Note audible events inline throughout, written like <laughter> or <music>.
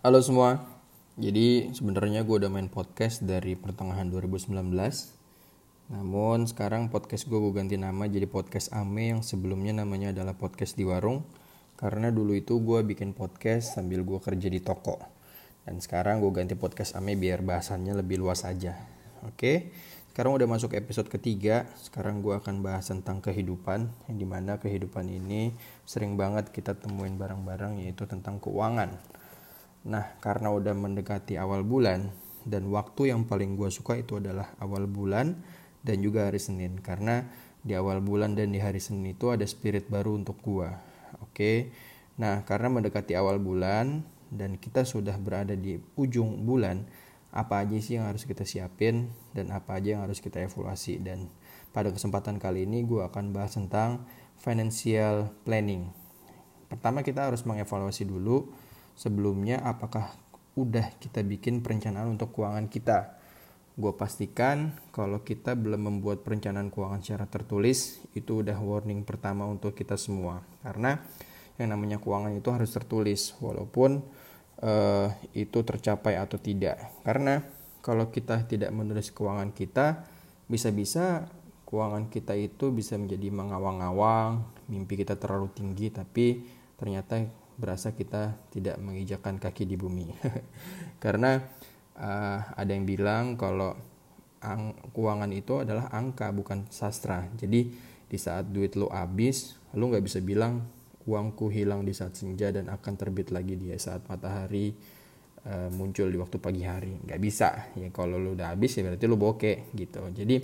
Halo semua. Jadi sebenarnya gue udah main podcast dari pertengahan 2019. Namun sekarang podcast gue gue ganti nama jadi podcast Ame yang sebelumnya namanya adalah podcast di warung. Karena dulu itu gue bikin podcast sambil gue kerja di toko. Dan sekarang gue ganti podcast Ame biar bahasannya lebih luas aja. Oke, sekarang udah masuk episode ketiga. Sekarang gue akan bahas tentang kehidupan. Yang di mana kehidupan ini sering banget kita temuin barang-barang yaitu tentang keuangan Nah, karena udah mendekati awal bulan dan waktu yang paling gue suka itu adalah awal bulan dan juga hari Senin karena di awal bulan dan di hari Senin itu ada spirit baru untuk gue. Oke. Nah, karena mendekati awal bulan dan kita sudah berada di ujung bulan, apa aja sih yang harus kita siapin dan apa aja yang harus kita evaluasi dan pada kesempatan kali ini gue akan bahas tentang financial planning. Pertama kita harus mengevaluasi dulu sebelumnya apakah udah kita bikin perencanaan untuk keuangan kita. Gue pastikan kalau kita belum membuat perencanaan keuangan secara tertulis, itu udah warning pertama untuk kita semua. Karena yang namanya keuangan itu harus tertulis, walaupun uh, itu tercapai atau tidak. Karena kalau kita tidak menulis keuangan kita, bisa-bisa keuangan kita itu bisa menjadi mengawang-awang, mimpi kita terlalu tinggi, tapi ternyata berasa kita tidak mengijakan kaki di bumi. <laughs> Karena uh, ada yang bilang kalau ang keuangan itu adalah angka bukan sastra. Jadi di saat duit lo habis lo nggak bisa bilang uangku hilang di saat senja dan akan terbit lagi di saat matahari uh, muncul di waktu pagi hari. Nggak bisa. Ya kalau lo udah habis ya berarti lo bokeh gitu. Jadi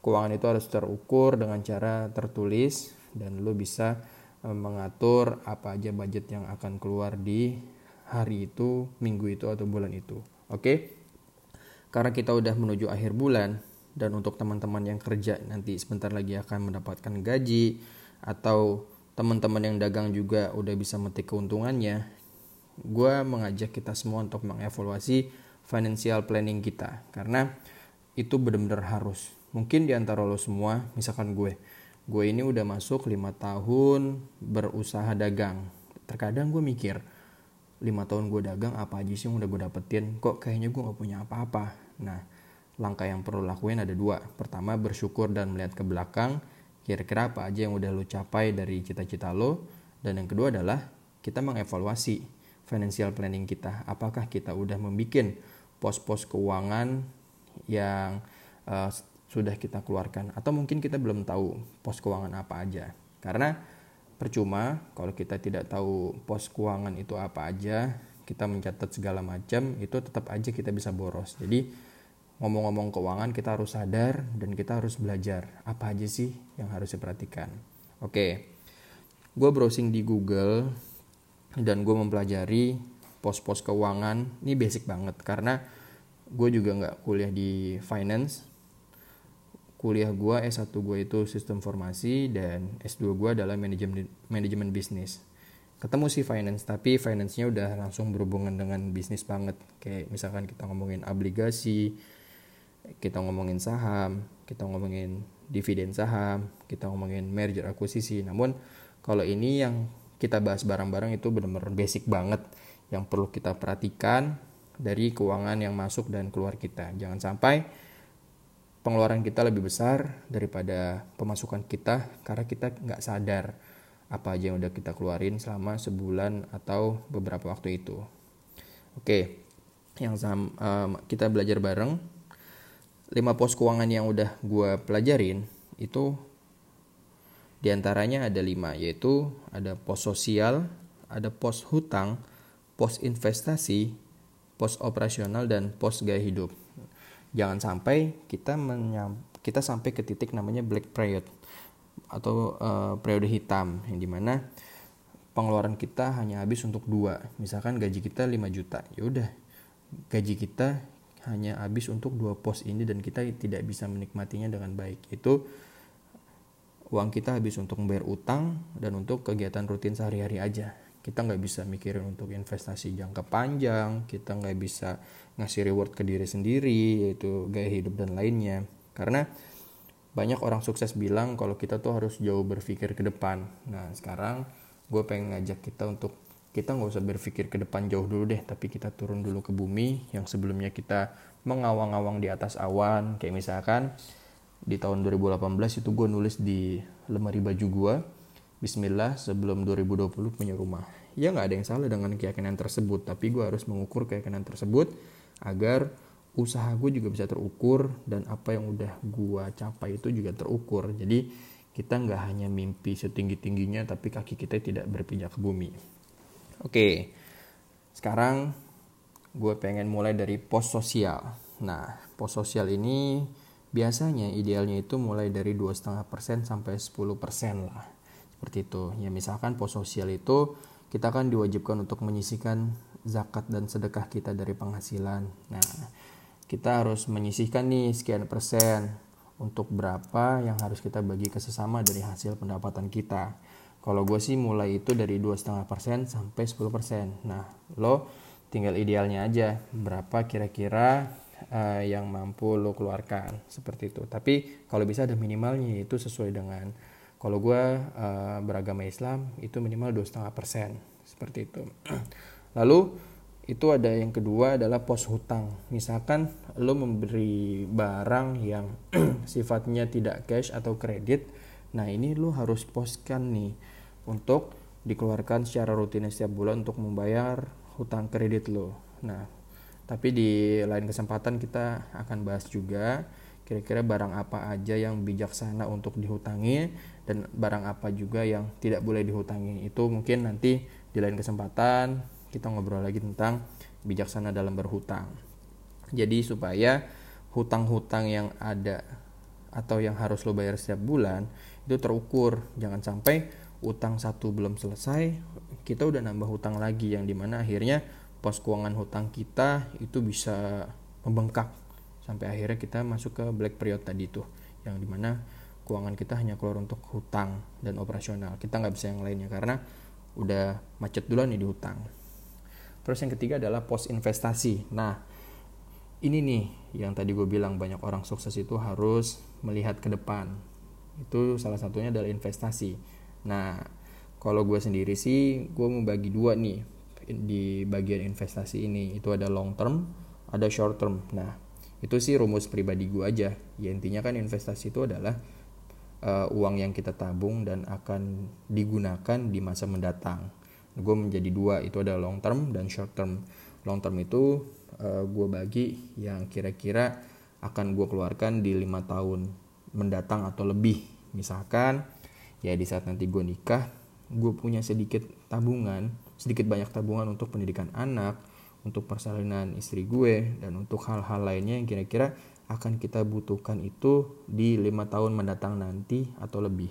keuangan itu harus terukur dengan cara tertulis dan lo bisa mengatur apa aja budget yang akan keluar di hari itu, minggu itu atau bulan itu. Oke. Karena kita udah menuju akhir bulan dan untuk teman-teman yang kerja nanti sebentar lagi akan mendapatkan gaji atau teman-teman yang dagang juga udah bisa metik keuntungannya. Gue mengajak kita semua untuk mengevaluasi financial planning kita karena itu benar-benar harus. Mungkin di antara lo semua, misalkan gue, gue ini udah masuk lima tahun berusaha dagang. Terkadang gue mikir lima tahun gue dagang apa aja sih yang udah gue dapetin? Kok kayaknya gue gak punya apa-apa? Nah langkah yang perlu lakuin ada dua. Pertama bersyukur dan melihat ke belakang kira-kira apa aja yang udah lo capai dari cita-cita lo. Dan yang kedua adalah kita mengevaluasi financial planning kita. Apakah kita udah membuat pos-pos keuangan yang uh, sudah kita keluarkan atau mungkin kita belum tahu pos keuangan apa aja. Karena percuma kalau kita tidak tahu pos keuangan itu apa aja kita mencatat segala macam itu tetap aja kita bisa boros. Jadi ngomong-ngomong keuangan kita harus sadar dan kita harus belajar apa aja sih yang harus diperhatikan. Oke gue browsing di Google dan gue mempelajari pos-pos keuangan. Ini basic banget karena gue juga nggak kuliah di finance kuliah gue S1 gue itu sistem formasi dan S2 gue adalah manajemen manajemen bisnis ketemu sih finance tapi finance-nya udah langsung berhubungan dengan bisnis banget. Kayak misalkan kita ngomongin obligasi kita ngomongin saham kita ngomongin dividen saham kita ngomongin merger akuisisi. Namun kalau ini yang kita bahas barang-barang itu benar-benar basic banget yang perlu kita perhatikan dari keuangan yang masuk dan keluar kita. Jangan sampai pengeluaran kita lebih besar daripada pemasukan kita karena kita nggak sadar apa aja yang udah kita keluarin selama sebulan atau beberapa waktu itu. Oke, yang sam, um, kita belajar bareng. lima pos keuangan yang udah gue pelajarin itu di antaranya ada lima yaitu ada pos sosial, ada pos hutang, pos investasi, pos operasional dan pos gaya hidup jangan sampai kita menyam, kita sampai ke titik namanya black period atau uh, periode hitam yang di mana pengeluaran kita hanya habis untuk dua. Misalkan gaji kita 5 juta ya udah. Gaji kita hanya habis untuk dua pos ini dan kita tidak bisa menikmatinya dengan baik. Itu uang kita habis untuk membayar utang dan untuk kegiatan rutin sehari-hari aja kita nggak bisa mikirin untuk investasi jangka panjang kita nggak bisa ngasih reward ke diri sendiri yaitu gaya hidup dan lainnya. Karena banyak orang sukses bilang kalau kita tuh harus jauh berpikir ke depan. Nah sekarang gue pengen ngajak kita untuk kita nggak usah berpikir ke depan jauh dulu deh tapi kita turun dulu ke bumi yang sebelumnya kita mengawang-awang di atas awan. Kayak misalkan di tahun 2018 itu gue nulis di lemari baju gue Bismillah sebelum 2020 punya rumah ya nggak ada yang salah dengan keyakinan tersebut tapi gue harus mengukur keyakinan tersebut agar usaha gue juga bisa terukur dan apa yang udah gue capai itu juga terukur jadi kita nggak hanya mimpi setinggi tingginya tapi kaki kita tidak berpijak ke bumi Oke, sekarang gue pengen mulai dari pos sosial. Nah, pos sosial ini biasanya idealnya itu mulai dari 2,5% sampai 10% lah. Seperti itu. Ya misalkan pos sosial itu kita kan diwajibkan untuk menyisihkan zakat dan sedekah kita dari penghasilan. Nah, kita harus menyisihkan nih sekian persen untuk berapa yang harus kita bagi ke sesama dari hasil pendapatan kita. Kalau gue sih mulai itu dari 2,5% sampai 10%. Nah, lo tinggal idealnya aja berapa kira-kira uh, yang mampu lo keluarkan seperti itu. Tapi kalau bisa ada minimalnya itu sesuai dengan kalau gue uh, beragama Islam itu minimal 2,5% seperti itu. <clears throat> Lalu itu ada yang kedua adalah pos hutang. Misalkan lo memberi barang yang <clears throat> sifatnya tidak cash atau kredit, nah ini lo harus poskan nih untuk dikeluarkan secara rutin setiap bulan untuk membayar hutang kredit lo. Nah, tapi di lain kesempatan kita akan bahas juga kira-kira barang apa aja yang bijaksana untuk dihutangi dan barang apa juga yang tidak boleh dihutangi. Itu mungkin nanti di lain kesempatan kita ngobrol lagi tentang bijaksana dalam berhutang. Jadi supaya hutang-hutang yang ada atau yang harus lo bayar setiap bulan itu terukur, jangan sampai utang satu belum selesai kita udah nambah hutang lagi yang di mana akhirnya pos keuangan hutang kita itu bisa membengkak sampai akhirnya kita masuk ke black period tadi tuh yang di mana keuangan kita hanya keluar untuk hutang dan operasional kita nggak bisa yang lainnya karena udah macet duluan nih di hutang terus yang ketiga adalah pos investasi nah ini nih yang tadi gue bilang banyak orang sukses itu harus melihat ke depan itu salah satunya adalah investasi Nah, kalau gue sendiri sih, gue mau bagi dua nih di bagian investasi ini. Itu ada long term, ada short term. Nah, itu sih rumus pribadi gue aja. Ya intinya kan investasi itu adalah uh, uang yang kita tabung dan akan digunakan di masa mendatang. Gue menjadi dua, itu ada long term dan short term. Long term itu uh, eh, gue bagi yang kira-kira akan gue keluarkan di lima tahun mendatang atau lebih. Misalkan ya di saat nanti gue nikah gue punya sedikit tabungan sedikit banyak tabungan untuk pendidikan anak untuk persalinan istri gue dan untuk hal-hal lainnya yang kira-kira akan kita butuhkan itu di lima tahun mendatang nanti atau lebih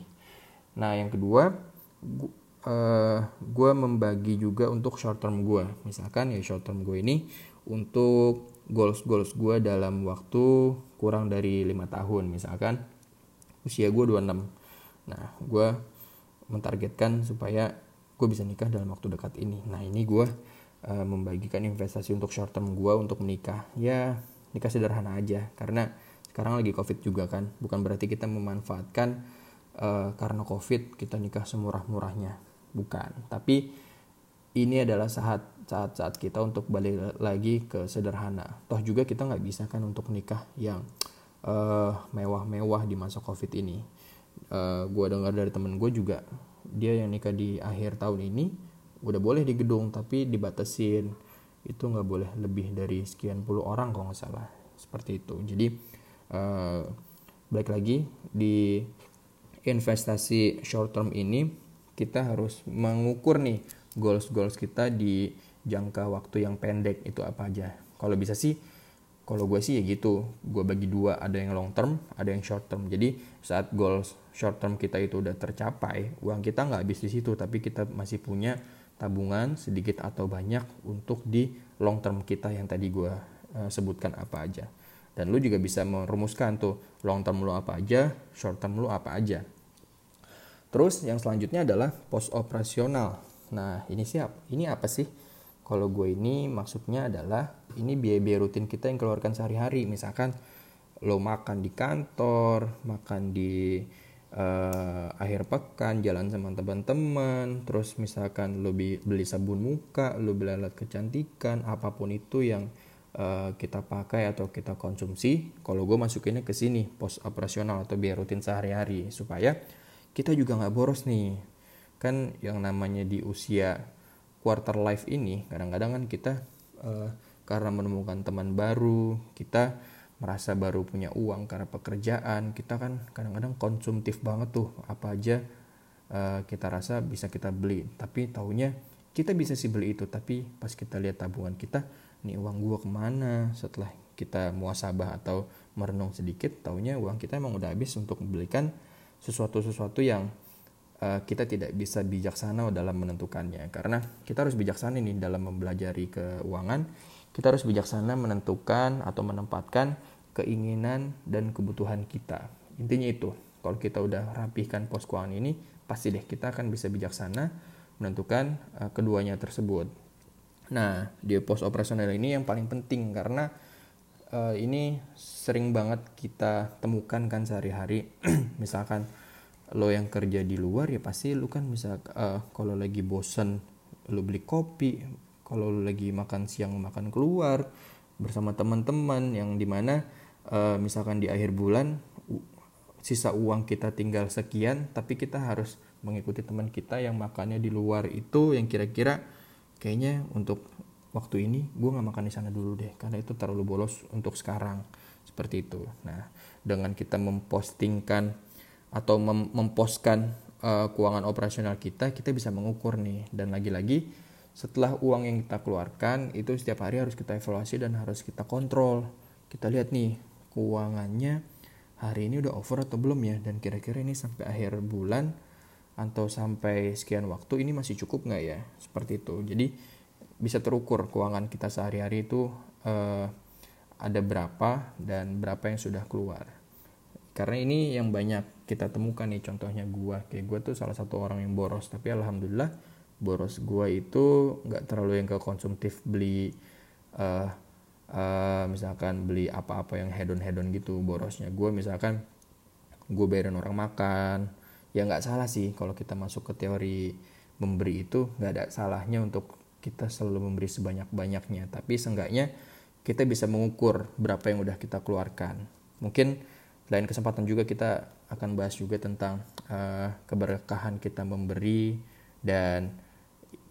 nah yang kedua gue, uh, membagi juga untuk short term gue misalkan ya short term gue ini untuk goals goals gue dalam waktu kurang dari lima tahun misalkan usia gue 26 Nah, gue mentargetkan supaya gue bisa nikah dalam waktu dekat ini. Nah, ini gue uh, membagikan investasi untuk short term gue untuk menikah. Ya, nikah sederhana aja karena sekarang lagi covid juga kan. Bukan berarti kita memanfaatkan uh, karena covid kita nikah semurah-murahnya. Bukan. Tapi ini adalah saat saat-saat kita untuk balik lagi ke sederhana. Toh juga kita nggak bisa kan untuk nikah yang uh, mewah-mewah di masa covid ini uh, eh, gue dengar dari temen gue juga dia yang nikah di akhir tahun ini udah boleh di gedung tapi dibatasin itu nggak boleh lebih dari sekian puluh orang kalau nggak salah. Seperti itu. Jadi uh, balik lagi di investasi short term ini kita harus mengukur nih goals goals kita di jangka waktu yang pendek itu apa aja. Kalau bisa sih kalau gue sih ya gitu. Gue bagi dua ada yang long term ada yang short term. Jadi saat goals short term kita itu udah tercapai uang kita nggak habis di situ tapi kita masih punya tabungan sedikit atau banyak untuk di long term kita yang tadi gue uh, sebutkan apa aja. Dan lu juga bisa merumuskan tuh long term lu apa aja short term lu apa aja. Terus yang selanjutnya adalah post operasional. Nah ini siap ini apa sih? Kalau gue ini maksudnya adalah ini biaya-biaya rutin kita yang keluarkan sehari-hari. Misalkan lo makan di kantor, makan di uh, akhir pekan jalan sama teman-teman terus misalkan lo beli sabun muka lo beli alat kecantikan apa pun itu yang uh, kita pakai atau kita konsumsi kalau gue masukinnya ke sini pos operasional atau biar rutin sehari-hari supaya kita juga nggak boros nih. Kan yang namanya di usia quarter life ini kadang-kadang kan kita uh, karena menemukan teman baru kita merasa baru punya uang karena pekerjaan kita kan kadang-kadang konsumtif banget tuh. Apa aja uh, kita rasa bisa kita beli. Tapi taunya kita bisa sih beli itu tapi pas kita lihat tabungan kita nih uang gua ke mana? Setelah kita muasabah atau merenung sedikit taunya uang kita emang udah habis untuk membelikan sesuatu-sesuatu yang uh, kita tidak bisa bijaksana dalam menentukannya. Karena kita harus bijaksana nih dalam mempelajari keuangan. Kita harus bijaksana menentukan atau menempatkan keinginan dan kebutuhan kita. Intinya itu, kalau kita udah rapihkan pos keuangan ini, pasti deh kita akan bisa bijaksana menentukan uh, keduanya tersebut. Nah, di pos operasional ini yang paling penting karena uh, ini sering banget kita temukan kan sehari-hari. <clears throat> Misalkan lo yang kerja di luar ya pasti lo kan bisa uh, kalau lagi bosen lo beli kopi kalau lagi makan siang makan keluar bersama teman-teman yang di mana uh, misalkan di akhir bulan sisa uang kita tinggal sekian tapi kita harus mengikuti teman kita yang makannya di luar itu yang kira-kira kayaknya untuk waktu ini gue nggak makan di sana dulu deh karena itu terlalu bolos untuk sekarang. Seperti itu. Nah dengan kita mempostingkan atau mem memposkan uh, keuangan operasional kita kita bisa mengukur nih. Dan lagi-lagi setelah uang yang kita keluarkan itu setiap hari harus kita evaluasi dan harus kita kontrol. Kita lihat nih keuangannya hari ini udah over atau belum ya? Dan kira-kira ini sampai akhir bulan atau sampai sekian waktu ini masih cukup nggak ya? Seperti itu. Jadi bisa terukur keuangan kita sehari-hari itu uh, ada berapa dan berapa yang sudah keluar. Karena ini yang banyak kita temukan nih contohnya gua. Kayak gua tuh salah satu orang yang boros tapi alhamdulillah boros gue itu nggak terlalu yang ke konsumtif beli uh, uh, misalkan beli apa-apa yang hedon-hedon gitu borosnya. Gue misalkan gue bayarin orang makan. Ya nggak salah sih kalau kita masuk ke teori memberi itu nggak ada salahnya untuk kita selalu memberi sebanyak-banyaknya. Tapi seenggaknya kita bisa mengukur berapa yang udah kita keluarkan. Mungkin lain kesempatan juga kita akan bahas juga tentang uh, keberkahan kita memberi dan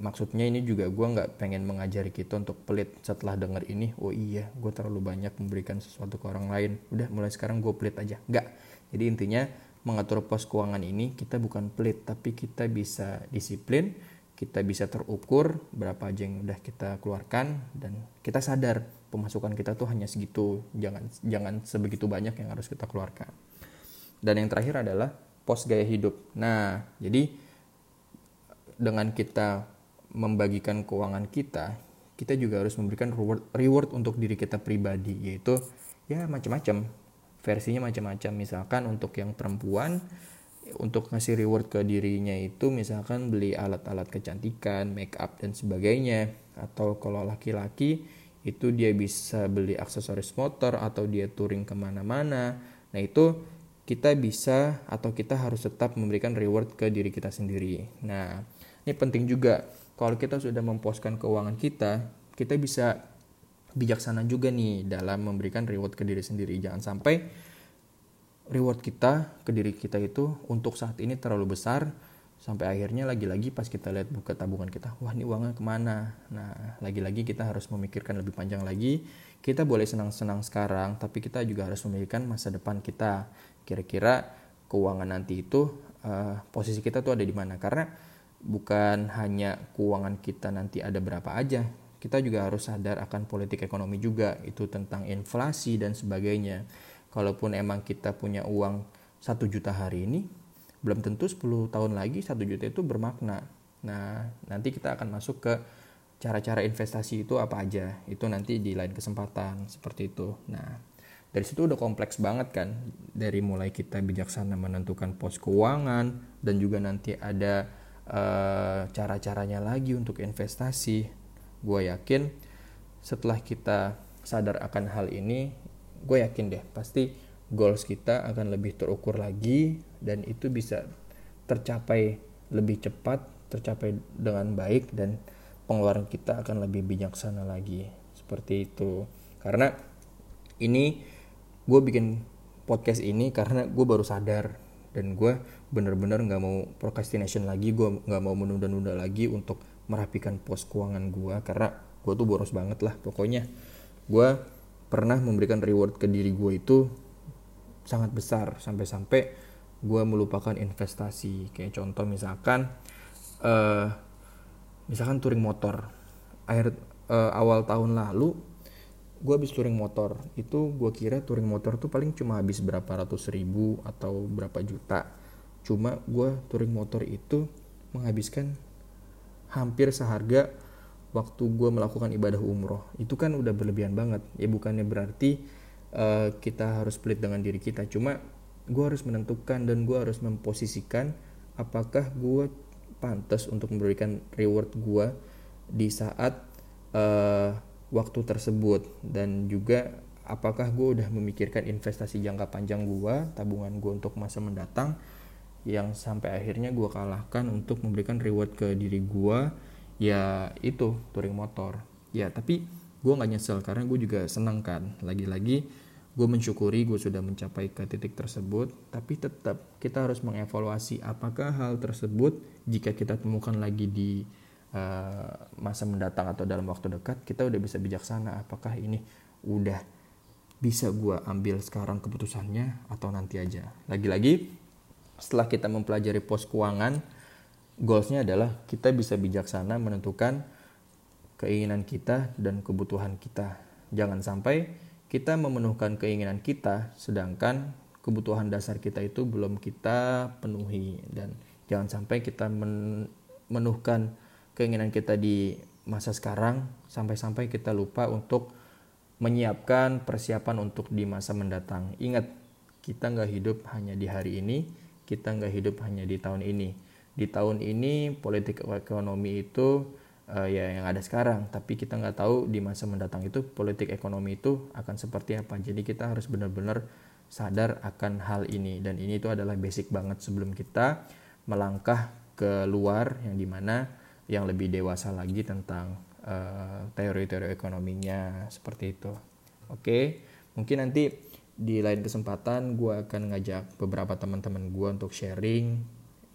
maksudnya ini juga gue nggak pengen mengajari kita untuk pelit setelah denger ini oh iya gue terlalu banyak memberikan sesuatu ke orang lain. Udah mulai sekarang gue pelit aja. Nggak. Jadi intinya mengatur pos keuangan ini kita bukan pelit tapi kita bisa disiplin kita bisa terukur berapa aja yang udah kita keluarkan dan kita sadar pemasukan kita tuh hanya segitu. Jangan jangan sebegitu banyak yang harus kita keluarkan. Dan yang terakhir adalah pos gaya hidup. Nah jadi dengan kita membagikan keuangan kita, kita juga harus memberikan reward, reward untuk diri kita pribadi, yaitu ya macam-macam. Versinya macam-macam. Misalkan untuk yang perempuan, untuk ngasih reward ke dirinya itu misalkan beli alat-alat kecantikan, make up dan sebagainya. Atau kalau laki-laki itu dia bisa beli aksesoris motor atau dia touring ke mana-mana. Nah itu kita bisa atau kita harus tetap memberikan reward ke diri kita sendiri. Nah ini penting juga kalau kita sudah memposkan keuangan kita, kita bisa bijaksana juga nih dalam memberikan reward ke diri sendiri. Jangan sampai reward kita ke diri kita itu untuk saat ini terlalu besar sampai akhirnya lagi-lagi pas kita lihat buka tabungan kita wah ini uangnya ke mana? Nah lagi-lagi kita harus memikirkan lebih panjang lagi. Kita boleh senang-senang sekarang tapi kita juga harus memikirkan masa depan kita. Kira-kira keuangan nanti itu uh, posisi kita tuh ada di mana? Karena bukan hanya keuangan kita nanti ada berapa aja kita juga harus sadar akan politik ekonomi juga itu tentang inflasi dan sebagainya. Kalaupun emang kita punya uang satu juta hari ini belum tentu 10 tahun lagi satu juta itu bermakna. Nah nanti kita akan masuk ke cara-cara investasi itu apa aja itu nanti di lain kesempatan seperti itu. Nah dari situ udah kompleks banget kan dari mulai kita bijaksana menentukan pos keuangan dan juga nanti ada uh, cara-caranya lagi untuk investasi gue yakin setelah kita sadar akan hal ini gue yakin deh pasti goals kita akan lebih terukur lagi dan itu bisa tercapai lebih cepat, tercapai dengan baik dan pengeluaran kita akan lebih bijaksana lagi. Seperti itu. Karena ini gue bikin podcast ini karena gue baru sadar dan gue bener-bener nggak mau procrastination lagi gue nggak mau menunda-nunda lagi untuk merapikan pos keuangan gue karena gue tuh boros banget lah. Pokoknya gue pernah memberikan reward ke diri gue itu sangat besar. Sampai-sampai gue melupakan investasi. Kayak contoh misalkan uh, misalkan touring motor. Akhir uh, awal tahun lalu gue habis touring motor. Itu gue kira touring motor tuh paling cuma habis berapa ratus ribu atau berapa juta. Cuma gue touring motor itu menghabiskan hampir seharga waktu gue melakukan ibadah umroh. Itu kan udah berlebihan banget. Ya bukannya berarti uh, kita harus pelit dengan diri kita. Cuma gue harus menentukan dan gue harus memposisikan apakah gue pantas untuk memberikan reward gue di saat uh, waktu tersebut. Dan juga apakah gue udah memikirkan investasi jangka panjang gue tabungan gue untuk masa mendatang yang sampai akhirnya gue kalahkan untuk memberikan reward ke diri gue ya itu touring motor. Ya tapi gue nggak nyesel karena gue juga senang kan. Lagi-lagi gue mensyukuri gue sudah mencapai ke titik tersebut. Tapi tetap kita harus mengevaluasi apakah hal tersebut jika kita temukan lagi di uh, masa mendatang atau dalam waktu dekat kita udah bisa bijaksana apakah ini udah bisa gue ambil sekarang keputusannya atau nanti aja lagi-lagi setelah kita mempelajari pos keuangan goalsnya adalah kita bisa bijaksana menentukan keinginan kita dan kebutuhan kita. Jangan sampai kita memenuhkan keinginan kita, sedangkan kebutuhan dasar kita itu belum kita penuhi dan jangan sampai kita memenuhkan keinginan kita di masa sekarang sampai-sampai kita lupa untuk menyiapkan persiapan untuk di masa mendatang. Ingat, kita nggak hidup hanya di hari ini, kita nggak hidup hanya di tahun ini. Di tahun ini politik ekonomi itu uh, ya yang ada sekarang. Tapi kita nggak tahu di masa mendatang itu politik ekonomi itu akan seperti apa. Jadi kita harus benar-benar sadar akan hal ini. Dan ini itu adalah basic banget sebelum kita melangkah ke luar yang di mana yang lebih dewasa lagi tentang uh, teori-teori ekonominya seperti itu. Oke mungkin nanti di lain kesempatan gue akan ngajak beberapa teman-teman gue untuk sharing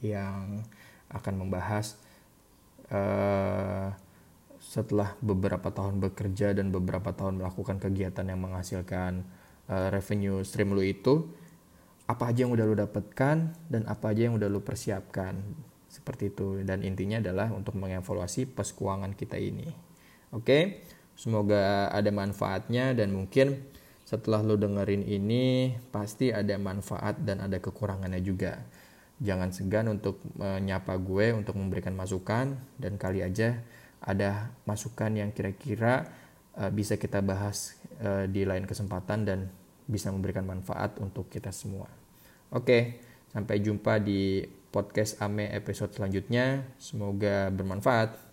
yang akan membahas uh, setelah beberapa tahun bekerja dan beberapa tahun melakukan kegiatan yang menghasilkan uh, revenue stream lu itu apa aja yang udah lu dapatkan dan apa aja yang udah lu persiapkan seperti itu. Dan intinya adalah untuk mengevaluasi pos keuangan kita ini. Oke? Semoga ada manfaatnya dan mungkin setelah lu dengerin ini pasti ada manfaat dan ada kekurangannya juga. Jangan segan untuk menyapa gue untuk memberikan masukan dan kali aja ada masukan yang kira-kira uh, bisa kita bahas uh, di lain kesempatan dan bisa memberikan manfaat untuk kita semua. Oke, sampai jumpa di podcast Ame episode selanjutnya. Semoga bermanfaat.